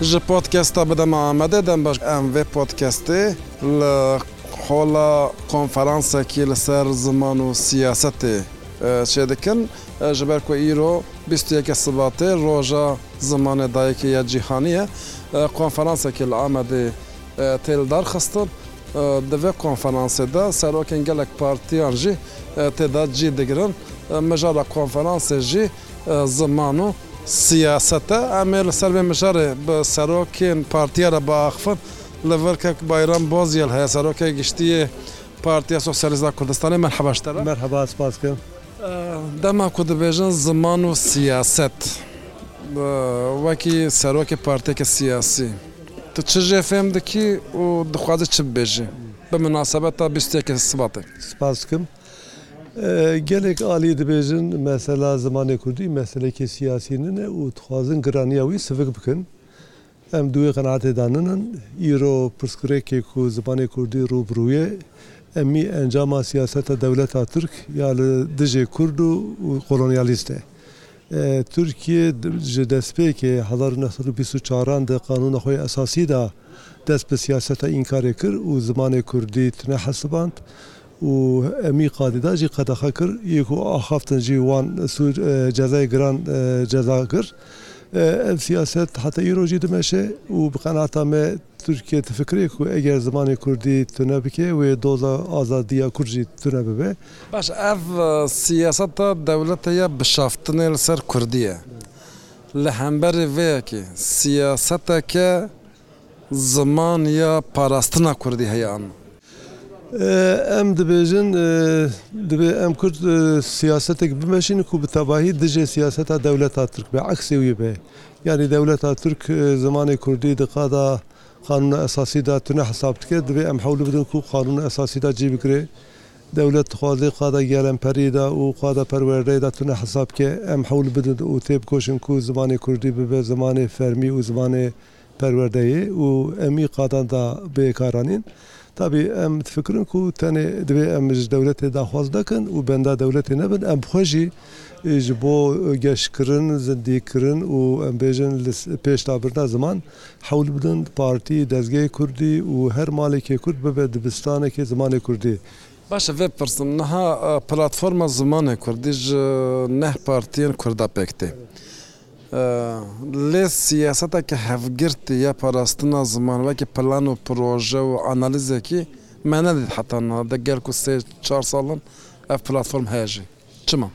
Ji podkesta bi dema Amedê dem baş. Em vê podkestê li qola konferansekî li ser ziman û siyasetê çêdikin. Ji ber ku îro bîst û yek Sibatê roja Zimanê Dayikê ya Cîhanî ye konferansekê li Amedê tê lidarxistin. Di vê konferansê de serokên gelek partiyan jî tê de cî digirin. Mijara konferansê jî ziman û siyaset e. Em ê li ser vê mijarê bi serokên partiya re biaxivin. Li vir kek Bayram Bozyel heye serokê giştî yê Partiya Sosyalîst a Kurdistanê. Merheba ji te re. Merheba spas ke. Dema ku dibêjin ziman û siyaset, wekî serokê partiyeke siyasî tu çi jê fêm dikî û dixwazî çi bibêjî bi minasebeta bîst û yekê Sibatê? Spas dikim. Gelek alî dibêjin mesela zimanê kurdî meselekê siyasî nine û dixwazin giraniya wî sivik bikin. Em di wê qenaatê de ninin. Îro pirsgirêkê ku zimanê kurdî rû bi rû ye, emî encama siyaseta dewleta tirk ya li dijê kurd û kolonyalîst e. Tirkiye ji destpêkê hezar û neh sed û bîst û çar an di qanûna xwe ya esasî de dest bi siyaseta înkarê kir û zimanê kurdî tune hesiband. û emî qadê da jî qedexe kir yê ku axaftin jî wan sûc cezayê giran ceza kir. Ev siyaset heta îro jî dimeşe û bi qenata me Tirkiye difikire ku eger zimanê kurdî tune bike wê doza azadiya kurd jî tune bibe. Baş ev siyaseta dewletê ya bişaftinê li ser kurdî ye. Li hemberî vê yekê siyaseteke. Ziman ya parastina kurdî heye an na? Em dibêjin divê em kurd siyasetek bimeşînin ku bi tevahî dijê siyaseta dewleta tirk be, eksê wî be. Yanî dewleta tirk zimanê kurdî di qada qanûna esasî de tune hesab dike. Divê em hewlî bidin ku qanûna esasî de cî bigire. Dewlet dixwaze qada gelemperiyê de û qada perwerdeyê de tune hesab bike. Em hewlî bidin û têbikoşin ku zimanê kurdî bibe zimanê fermî û zimanê perwerdeyê û emî qadan da bêkaranîn. Tabî em difikirin ku tenê divê em ji dewletê daxwaz nekin û benda dewletê nebin, em xwe jî ji bo geşkirin, zindîkirin û em bêjin li pêş dabirina ziman hewl bidin, partî, dezgehê kurdî û her malekê kurd bibe dibistanekê zimanê kurdî. Baş e vê bipirsim, niha Platforma Zimanê Kurdî ji neh partiyên kurd a pêk tê. Lê siyaseteke hevgirtî ya parastina ziman wekî plan û proje û analîzekî me nedît heta niha, di gel ku sê çar sal in ev platform heye jî. Çima?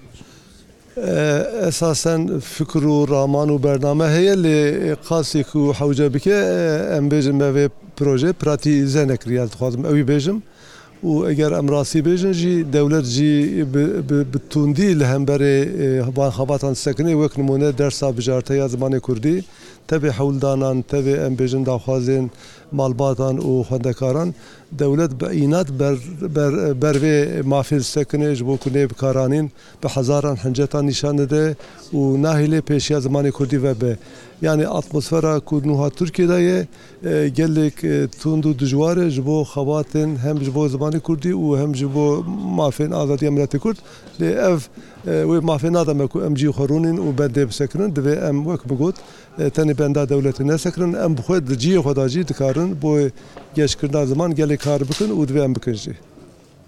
Esasen fikir û raman û bername heye lê qasî ku hewce bike em bêjin me vê projeyê pratîze nekiriye ez dixwazim ewî bêjim Û eger em rastî bêjin jî dewlet jî bi tundî li hemberê van xebatan disekinê wek nimûne dersa bijartê ya zimanê kurdî, tevê hewldanan, tevê em bêjin daxwazên malbatan û xwendekaran. Dewlet bi înad ber vê mafê disekinê ji bo ku nê bikaranîn bi hezaran hincetan nîşan dide û nahêlê pêşiya zimanê kurdî vebe. Yanî atmosfera ku nuha Tirkiyê de ye Gelek tund û dijwar e ji bo xebatên hem ji bo zimanê kurdî û hem ji bo mafên azadiya miletê kurd. Lê ev wê mafê nada me ku em cî xwe rûnîn û bendê bisekirin. Divê em wek bi got tenê benda dewletê nesekirin. Em bi xwe di ciyê xwe da jî dikarin bo geşkirina ziman gelê kar bikin û divê em bikin jî.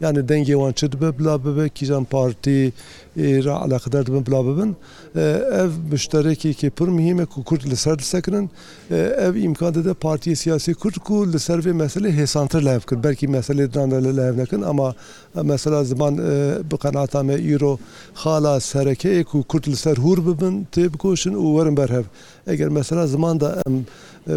Yanî dengê wan çi dibe bila bibe, kîjan partî re eleqedar dibin bila bibin. Ev muşterekekî pir muhîm e ku kurd li ser disekinin. Ev îmkan dide partiyê siyasî kurd ku li ser vê meselê hêsantir lihef bikin. Belkî meselê dinan re lihef nekin ama mesela ziman bi qenaata me îro xala serekeyê ku kurd li ser hûr bibin, têbikoşin û werin ber hev. Eger mesela ziman de em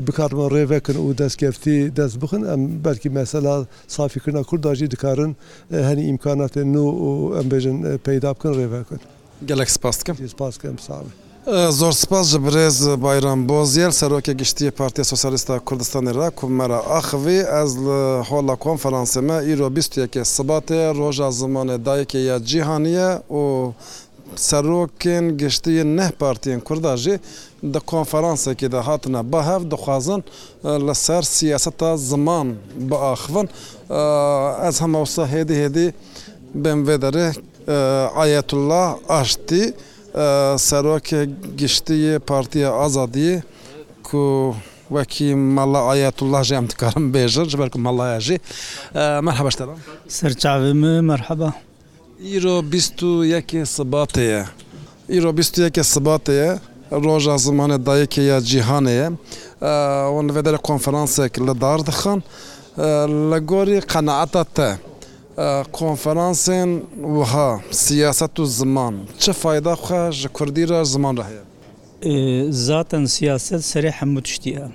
bikarin rê vekin û destkeftî dest bixin, em belkî mesela safîkirina kurd de jî dikarin henî îmkanatên nû û em bêjin peyda bikin rê vekin. Gelek spas dikim. Jî spas dikim. Sağ be. Zor spas ji birêz Bayram Bozyel, Serokê Giştî yê Partiya Sosyalîst a Kurdistanê re ku me re axivî. Ez li Hola Konferansê me îro bîst û yekê Sibatê, Roja Zimanê Dayikê ya Cîhanî ye û Serokên giştî yên neh partiyên Kurda jî di konferansekê de hatine bahev, dixwazin li ser siyaseta ziman biaxivin. Ez hema wisa hêdî hêdî bên vê derê. Ayetullah Aştî serokê giştî yê Partiya Azadiyê ku wekî mala Ayetullah jî em dikarin bêjin ji ber ku mala ye jî. Merhaba ji te re. Serçavê me merhaba. Îro bîst û yekê Sibatê ye. Îro bîst û yekê Sibatê ye, Roja Zimanê Dayikê ya Cîhanê ye. Wan li vê derê konferansek li dar dixin. Li gorî qenaeta te konferansên wiha, siyaset û ziman çi fayda xwe ji kurdî re, ji ziman re heye? Zaten siyaset serê hemû tiştî ye.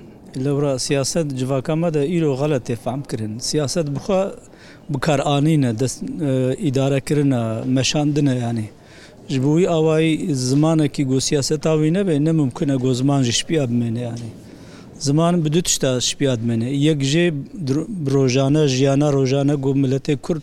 Lewra siyaset civaka me de îro xelet tê fehmkirin. Siyaset bi xwe bikaranîn e, dest îdarekirin e, meşandin e yanî. Ji bo wî awayî zimanekî ku siyaseta wî nebe ne mumkin e ku ziman jî şipiya bimêne yanî. Ziman bi du tişt de şipiya dimêne. Yek jî bi rojane jiyana rojane ku miletê kurd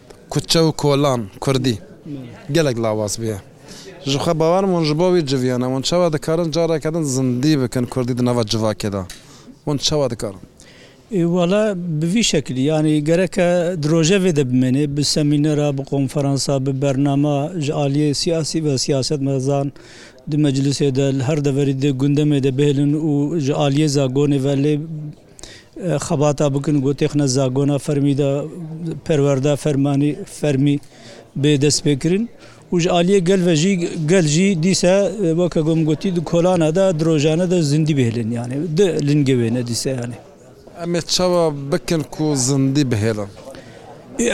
Kuçe û kolan, kurdî, gelek lawaz bûye. Ji xwe bawer min wan ji bo wî civiyane. Wan çawa dikarin careke din zindî bikin kurdî di nava civakê de? Wan çawa dikarin? Wala bi vî şekilî yanî gereke di rojevê de bimêne, bi semînera, bi konferansa, bi bernama ji aliyê siyasî ve siyasetmezan di meclisê de li her deverî di gundemê de bihêlin û ji aliyê zagonê ve lê Xebata bikin gotê xine zagona fermî de perwerde fermanî fermî bê destpêkirin û ji aliyê gel ve jî gel jî dîse weke ku min gotî di kolana de di rojane de zindî bihêlin yanî di lingê wê ne dîse yanî. Em ê çawa bikin ku zindî bihêlin?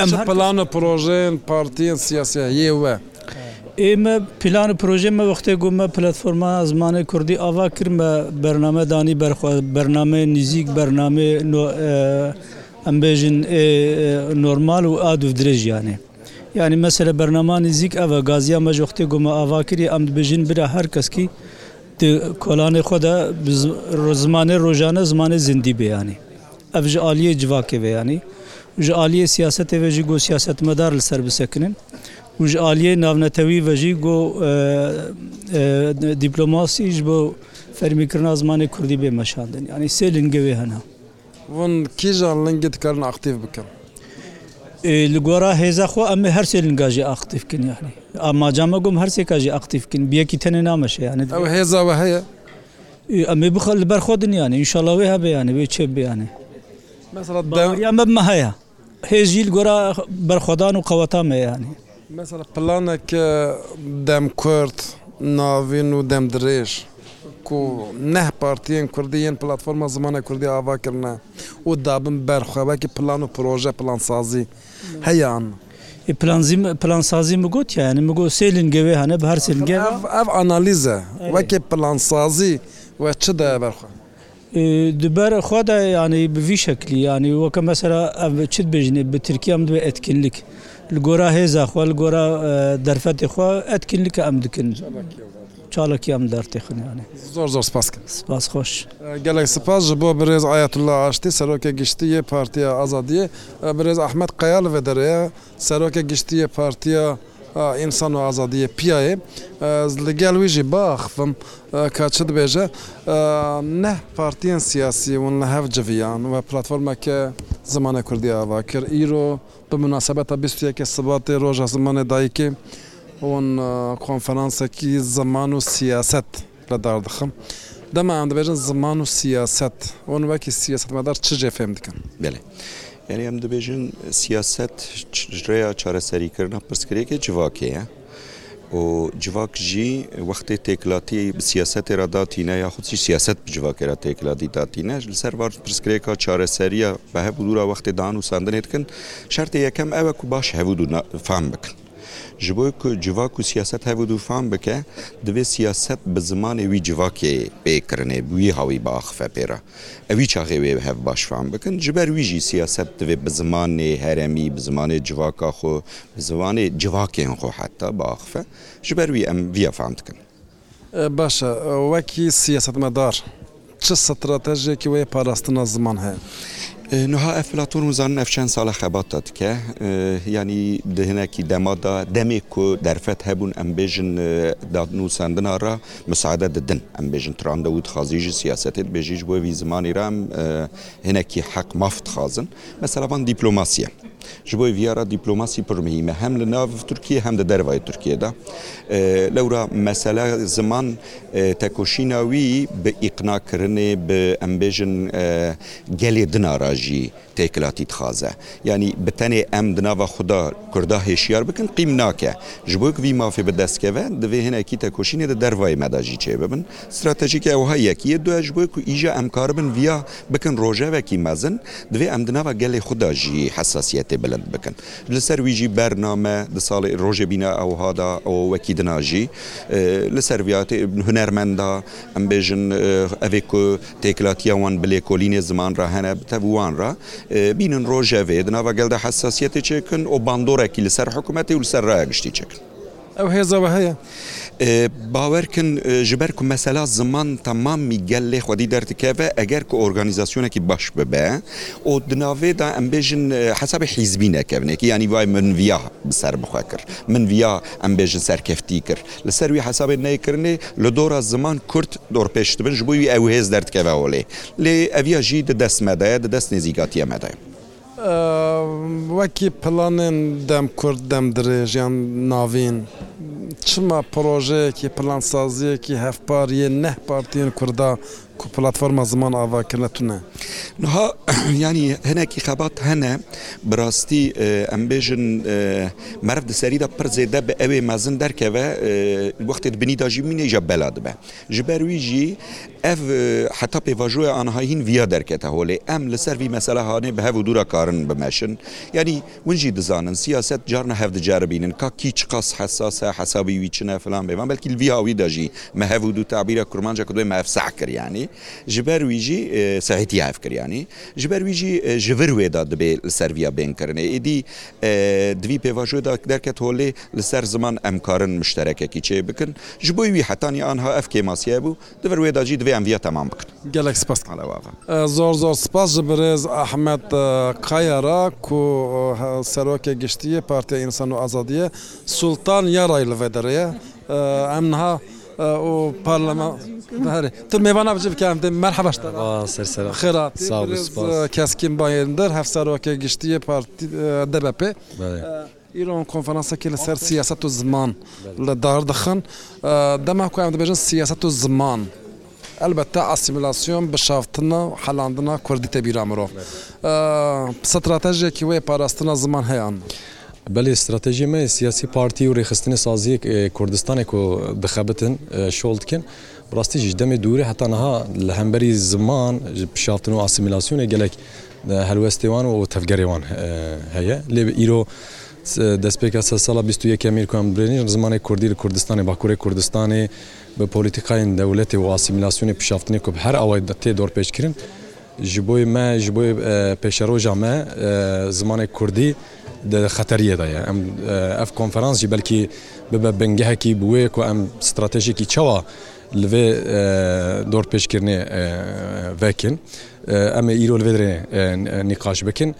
Çi plan û projeyên partiyên siyasî heye we? Ê me plan û projeyê me wextê ku me platforma zimanê kurdî ava kir me bername danî ber xwe bernameyên nîzîk bernameyê em bêjin ê normal û a dûvdirêj yanî yanî mesela bernama nîzîk ev e gaziya me ji wextê ku me ava kiriye em dibêjin bira her keskî di kolanê xwe de zimanê rojane zimanê zindî bê yanî. Ev ji aliyê civakê ve yanî ji aliyê siyasetê ve jî got siyasetmedar li ser bisekinin û ji aliyê navnetewî ve jî got dîplomasî ji bo fermîkirina zimanê kurdî bê meşandin. Yanî sê lingê wê hene. Hûn kîjan lingê dikarin aktîf bikin? Li gora hêza xwe em ê her sê linga jî aktîf bikin. Amaca me got em her sêka jî aktîf bikin. Bi yekî tenê nameşe. Ew hêza we heye? Em ê bixwe li ber xwe din yanî înşallah wê hebe yanî wê çêb be yanî. Mesela baweriya me bi me heye. Hêz jî li gora berxwedan û qeweta me ye yanî. Mesela planek dem kurd, navîn û dem dirêj ku neh partiyên kurdî yên platforma zimana kurdî ava kirine û dabin ber xwe wekî plan û proje, plansazî heye an. Ê planzî min, plansazî min got ya, yanî min got sê lingê wê hene, bi her sê lingê ve. Ev analîz e, wekî plansazî we çi daye ber xwe? Di ber xwe de yanî bi vî şeklî, yanî weke mesela ev çi dibêjinê, bi tirkî em dibe etkinlik. Li gora hêza xwe, li gora derfetê xwe etkinlike em dikin. Çalakiya min der tê xiniyane. Zor zor spas kin. Spas xoş. Gelek spas ji bo birêz Ayatullah Aştî Serokê Giştî yê Partiya Azadiyê. Birêz Ahmed Kaya li vê derê ye. Serokê Giştî yê Partiya Însan û Azadiyê, piya, yê. Ez li gel wî jî biaxivim ka çi dibêje. Neh partiyên siyasî hûn li hev civiyan we platformeke zimanê kurdî ava kir. Îro. Bi minasebeta bîst û yekê Sibatê Roja Zimanê Dayikê hûn konferansekî Ziman û Siyaset li dar dixin. Dema em dibêjin ziman û siyaset hûn wekî siyasetmedar çi jê fêm dikin? Belê. Yanî em dibêjin siyaset ji rêya çareserîkirina pirsgirêkê civakê ye. û civak jî wextê têkilatî bi siyasetê re da tîne ya xwed jî siyaset bi civakê re têkilatî da tîne. Ji li ser va pirsgirêka çareseriya bi hev û dû re wextê danûsandinê dikin, şertê yekem ew e ku baş hev û dû fam bikin. Ji bo ku civak û siyaset hev û dû fam bike, divê siyaset bi zimanê wî civakê bê kirinê, bi wî hawî biaxife pê re. Ew î çaxê wê hev baş fehm bikin. Ji ber wî jî siyaset divê bi zimanê heremî, bi zimanê civaka xwe, bi zimanê civakên xwe heta biaxife. Ji ber wî em vîya fehm dikin. Baş e. Wekî siyasetmedar çi stratejiyekî wê parastina ziman heye? Nuha ev platform nizanin ev çend sal e xebata dike. Yanî di hinekî dema de demê ku derfet hebûn em bêjin dadnûsandina re, Misaade didin em bêjin trandewû dixwazî ji siyasetê dibêjî ji bo vî zimanî re em hinekî heq maf dixwazin. Mesela van dîplomasî ye. Ji bo vîya re dîplomasî pir muhîm e hem li nav Tirkiyê hem di dervayê Tirkiyê de. Lewra mesela ziman tekoşîna wî bi îqnakirinê bi em bêjin gelê din a re jî Têkilatî dixaze. Yanî bi tenê em di nava xwe de Kurda hêşiyar bikin qîm nake. Ji bo ku vî mafê bi dest keve, divê hinekî tekoşînê di dervayê me de jî çêbibin. Stratejîkeke wiha yekî yê due ji bo ku îja em karibin viya bikin rojevekî mezin, divê em di nava gelê xwe de jî hesasiyetê bilind bikin. Li ser wî jî bername di salê rojê bîne a wiha de û wekî din a jî li ser viya hunermenda Em bêjin evê ku têkilatiya wan bi lêkolînê ziman re hene bi tev û wan re bînin rojevê di nava gel de hesasiyetê çêkin û bandorekî li ser hikûmetê û li ser raya giştî çêkin. Ew hêza we heye? Bawer kin ji ber ku mesela ziman temamî gel lê xwedî derdikeve eger ku organîzasyonekî baş bibe û di navê de em bêjin hesabê hîzbî nekevnekî yanî vay min viya bi ser bi xwe kir, min viya em bêjin serkeftî kir. Li ser wî hesabê neyê kirinê li dora ziman Kurd dorpêç dibin, ji bo wî ew hêz derdikeve holê. Lê ev ya jî di dest me de ye, di dest nêzîkatiyê me de ye. Wekî planên dem kurt, dem dirêj yan navîn, çima projeyekî, plansaziyekî hevpar yê neh partiyên Kurda Ku platforma ziman ava kirine tune. Niha yanî hinekî xebat hene. Bi rastî em bêjin meriv di serî de pir zêde bi ewê mezin derkeve, wextê di binî de jî mîne îja bela dibe. Ji ber wî jî ev heta pêvajoya anihayîn viya derkete holê. Em li ser vî meselehanê bi hev û dû re karin bimeşin. Yanî. Hûn jî dizanin siyaset carna hev diceribînin ka kî çiqas hesas e, hesabî wî çi ne filan bêvan belkî li vî hawî de jî me hev û dû tabîra kurmanca ku dibê me hev seh kir yanî ji ber wî jî sehîtiya hev kir yanî ji ber wî jî ji vir wê de dibê li ser viya bên kirinê êdî di vî pêvajoyê de derket holê li ser ziman em karin muşterekekî çê bikin ji bo wî hetanî anha ev kêmasiye bû. Di vir wê de jî divê em vîya temam bikin. Gelek spas Kale Waxa. Zor zor spas ji birêz Ahmet Kaya re ku Serokê Giştî yê Partiya Însan û Azadiyê Sultan Yaray li vê derê ye. Em niha û parleman berê tu mêvan a bi cî bike em dê merheba ji te re ser ser e. Xêr hatî birêz Keskîn Bayindir Hevserokê Giştî yê Partiya DBPê. Îro konferansekî li ser siyaset û ziman li dar dixin. Dema ku em dibêjin siyaset û ziman, elbette asîmîlasyon, bişaftina û helandina kurdî tê bîra mirov. Stratejiyekî wê parastina ziman heye an na? Belê stratejiyê me yê siyasî partî û rêxistinê saziyê Kurdistanê ku dixebitin şol dikin. Bi rastî jî demê dûrê heta niha li hemberî ziman, pişaftin û asîmîlasyonê gelek Helwestê wan û tevgerê wan heye. Lê îro destpêka sed sala bîst û yek em îr ku em dibêhnijin zimanê kurdî li Kurdistanê, bakurê Kurdistanê bi polîtîkayên dewletê û asîmîlasyonê pişaftinê ku bi her awayî tê dorpêçkirin ji bo me ji bo pêşeroja me zimanê kurdî di xeteriyê de ye. Em ev konferans jî belkî bibe bingehekî bi wê ku em stratejîkî çawa Li vê dorpêçkirinê vekin. Em ê îro li vê derê nîqaş bikin.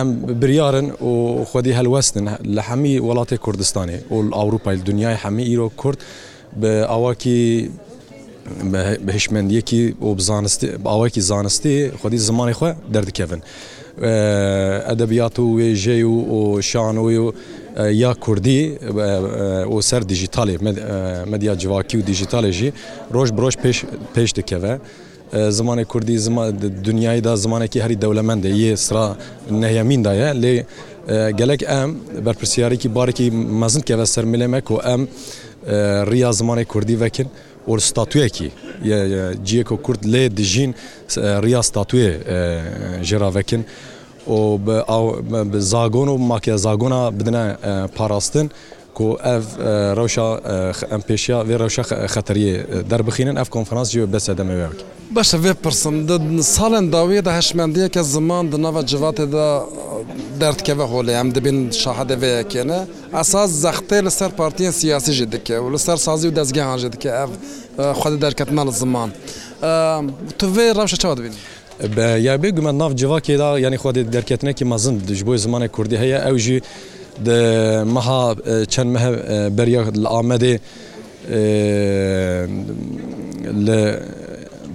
Em biryar in û xwedî helwest in li hemî welatê Kurdistanê û li Ewropayê, li dinyayê hemî îro Kurd bi awakî bi hişmendiyekî û bi awayekî zanistî xwedî zimanê xwe derdikevin. Edebiyat û wêjey û şano ya kurdî û ser dîjîtalê, medya civakî û dîjîtalê jî roj bi roj pêş dikeve. Zimanê kurdî di dinyayê de zimanekî herî dewlemend e, yê sira neyemîn de ye. Lê gelek em berpirsiyarîkî barekî mezin dikeve ser milê me ku em riya zimanê kurdî vekin. Û statuyekî ye ciyê ku kurd lê dijîn riya statuyê jê re vekin û bi bi zagon û makeya zagona bidine parastin ku ev rewşa em pêşiya vê rewşa xeteriyê derbixînin ev konferans jî bes e demê wê. Baş e vê pirsim, di salên dawiyê de hişmendiyeke ziman di nava civatê de derdikeve holê, em dibînin şahidê vê yekê ne. Esas zextê li ser partiyên siyasî jî dike û li ser sazî û dezgehan jî dike ev xwedîderketina li ziman. Tu vê rewşa çawa dibînî? Ya bê guman nav civakê de yanî xwedîderketinekî mezin ji bo zimanê kurdî heye. Ew jî di meha çend mehe beriya li Amedê li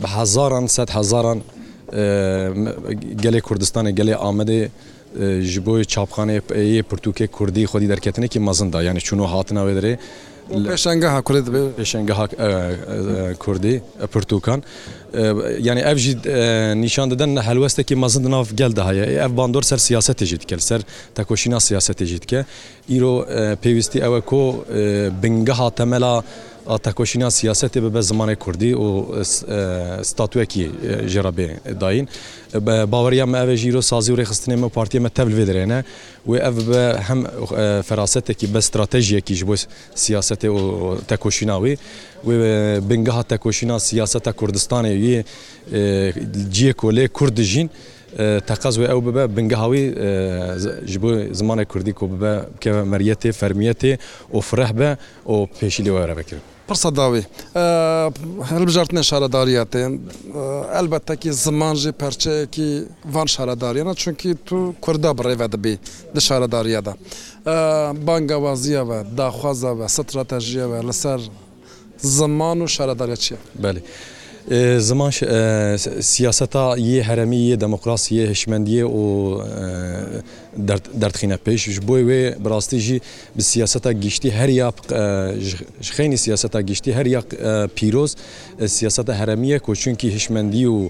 bi hezaran sed hezaran gelê Kurdistanê, gelê Amedê Ji bo çapxaneyê pirtûkê kurdî xwedî derketinekî mezin da, yanî çûn û hatina wê derê. Bo pêşangeha kurdî dibe. Pêşangeha kurdî û pirtûkan. Yanî ev jî nîşan dide helwestekî mezin di nav gel de heye. Ev bandor ser siyasetê jî dike, li ser tekoşîna siyasetê jî dike. Îro pêwîstî ew e ku bingeha temela a tekoşîna siyasetê bibe zimanê kurdî û statuyekî jê re bê dayîn. Baweriya me ev e jî îro sazî û rêxistinên me û partiyên me tev li vê dirêne wê ev bibe hem ferasetekî be stratejiyekî ji bo siyasetê û tekoşîna wî. Wê bingeha tekoşîna siyaseta Kurdistanê yê ciyê ku lê Kurd dijîn Teqez wê ew bibe bingeha wî ji bo zimanê kurdî ku bibe bikeve meriyetê, fermiyetê û fireh be û pêşî li we re bikin. Pirsa dawî, hilbijartinên şaredariyê tên. Elbetekî ziman jî perçeyekî van şaredariyan e çunkî tu kurda bi rêve dibî di şaredariya de. Bangewaziya we, daxwaza we, stratejiya we li ser Ziman û şaredarya çi ye? Belê. Ziman siyaseta yê heremî, yê demokrasiyê, hişmendiyê û derdixîne pêş. Ji bo wê bi rastî jî bi siyaseta giştî her ya ji xeynî siyaseta giştî her ya pîroz siyaseta heremî ye ku çunkî hişmendî û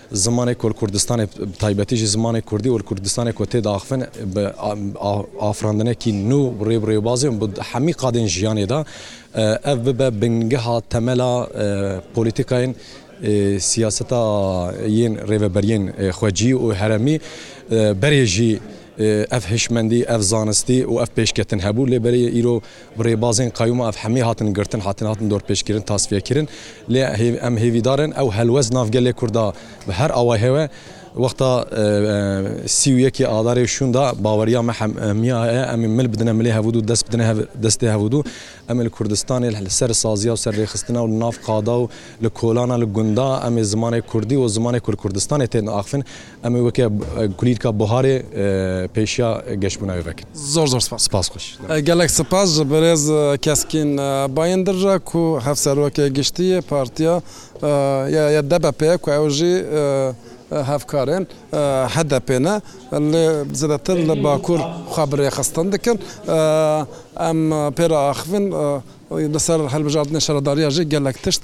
Zimanê ku li Kurdistanê bi taybetî jî zimanê Kurdî û li Kurdistanê ku tê de axivin bi afirandinekî nû û rêb û rêwbazên bi hemî qadên jiyanê de ev bibe bingeha temela polîtîkayên siyaseta yên rêveberiyên xwecî û heremî. Berê jî ev hişmendî, ev zanistî û ev pêşketin hebû lê berê îro Bi rêbazên Qeyûma Efhemî hatin girtin, hatine hatin dorpêçkirin, tasfiyekirin. Lê em hêvîdar in ew helwest nav gelê Kurd de bi her awayê we wexta sî û yekê Adarê şûn da. Baweriya me hemiya heye em ê mil bidine milê hevûdû, dest bidine destê hevûdû. Em ê li Kurdistanê li ser saziya û ser rêxistina û li nav qada û li kolana li gunda em ê zimanê Kurdî û zimanê ku li Kurdistanê tên axivin, Em ê weke kulîlka buharê pêşiya geşbûna wê vekin. Zor zor spas. Spas xweş. Gelek sipas ji birêz Keskîn Bayindir re ku Hevserokê Giştî yê Partiya ya DBP'ê ye ku ew jî hevkarên HDP'ê ne lê zêdetir li Bakur xwe bi rêxistin dikin. Em pê re axivîn Li ser hilbijartinê şaredariyê jî gelek tişt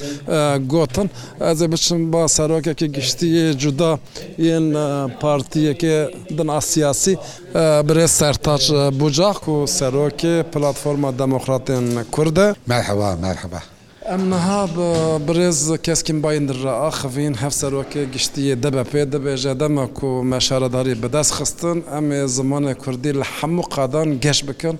gotin. Ez ê biçim ba serokekî giştî yê cuda yên partiyekê din a siyasî. Birêz Sertaç Bucak ku serokê Platforma Demokratên Kurd e. Merheba, merheba. Em niha bi birêz Keskîn Bayindir re axivîn, hevserokê giştî yê DBP'ê. Dibêje dema ku me şaredarî bi dest xistin, em ê zimanê kurdî li hemû qadan geş bikin.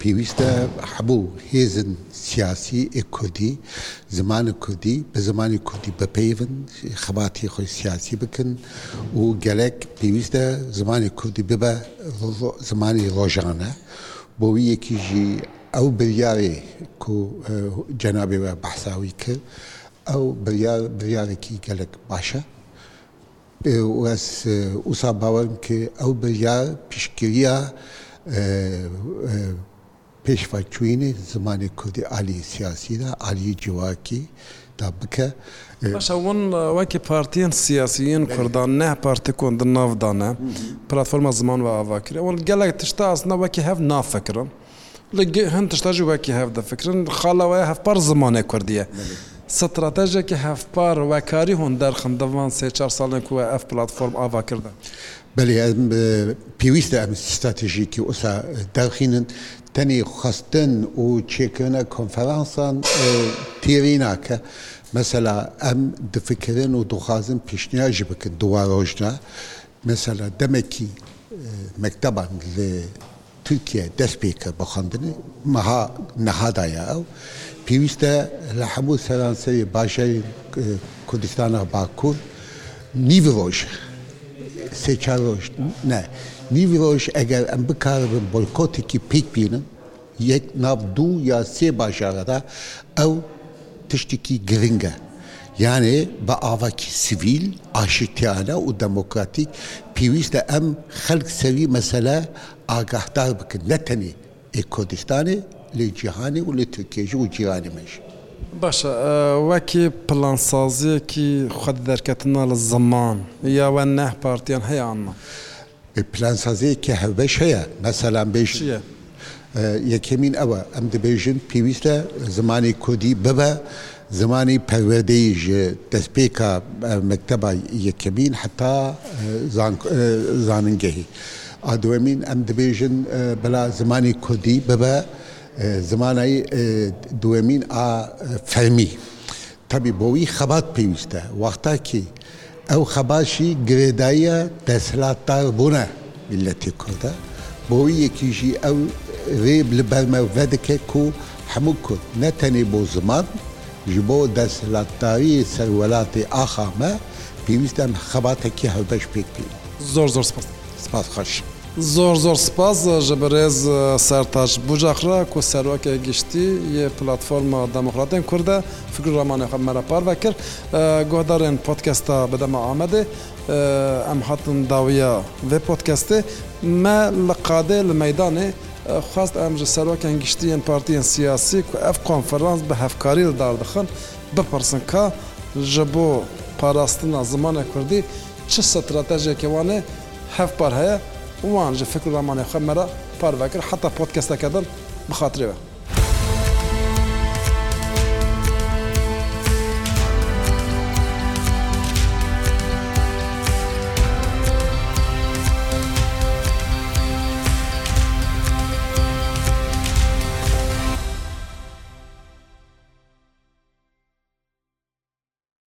Pêwîst e hemû hêzên siyasî ê kurdî zimanê kurdî bi zimanê kurdî bipeyivin, xebatê xwe siyasî bikin û gelek pêwîst e zimanê kurdî bibe zimanê rojane. Bo wî yekî jî ew biryarê ku cenabê we behsa wî kir ew biryar biryarekî gelek baş e. Û ez wisa bawer im ke ew be ya piştgiriya pêşveçûyînê zimanê kurdî aliyê siyasî de, aliyê civakî de bike. Başa hûn weke partiyên siyasî yên kurdan neh partikon di nav de ne, platforma ziman ve ava kiriye. Hûn gelek tişta aslında weke hev nafikirin. Lê hin tişta jî wekî hev difikirin. Xala we hevpar zimanê kurdî ye. Stratejeke hevpar wekarî hûn derxin di van sê çar salên ku we ev platform ava kirdi? Belê em pêwîst e em stratejîkî wisa derxînin. Tenê xwestin û çêkirina konferansan têrê nake. Mesela em difikirin û dixwazin pêşniyar jî bikin di wan roj de. Mesela demekî mekteban li Tirkiye dest pê kir bi xwendinê, meha niha daye ew. Pêwîst e li hemû seranserê bajarên Kurdistana Bakur nîv roj, sê çar roj ne, nîv roj eger em bikaribin boykotekî pêk bînin yek nav du ya sê bajara de ew tiştekî giring e. Yanê bi avakî sivîl, aşitiyane û demokratîk pêwîst e em xelk ser vî mesele agahdar bikin ne tenê ê Kurdistanê lê cîhanê û lê Tirkiyê jî û cîranê me jî. Baş e, wekî plansaziyekî xwe di derketina li ziman ya we neh partiyan heye an na? Plansaziyeke hevbeş heye. Mesela em bêjin yekemîn ew e, em dibêjin pêwîst e zimanê kurdî bibe zimanê perwerdeyî ji destpêka mekteba yekemîn heta zanîngehê. A dwemîn em dibêjin bila zimanê kurdî bibe zimana dwemîn a fermî. Tevî bo wî xebat pêwîst e. Wextakî ew xebat jî girêdayiya desthilatdarbûna mîletê kurd e, bo wî yekî jî ew rê li ber me vedike ku hemû kurd ne tenê bo ziman, ji bo desthilatdariyê ser welatê axa me pêwîst e em xebatekî hevbeş pêk bînin. Zor zor spas. Spas xweş. Zor zor spas ji birêz Sertaç Bucak re ku Serokê Giştî yê Platforma Demokratên Kurd e, fikr û ramanê xwe me re parve kir. Guhdarên podkesta Bi dema Amedê em hatin dawiya vê podkestê. Me li qadê li meydanê xwest em ji Serokên Giştî yên partiyên siyasî ku ev konferans bi hevkarî li dar dixin bipirsin ka ji bo parastina zimanê kurdî çi stratejiyekê wan ê. Heft par heye û wan ji fikr û ramanê xwe me re parve kir heta podcasteke din bi xatirê we.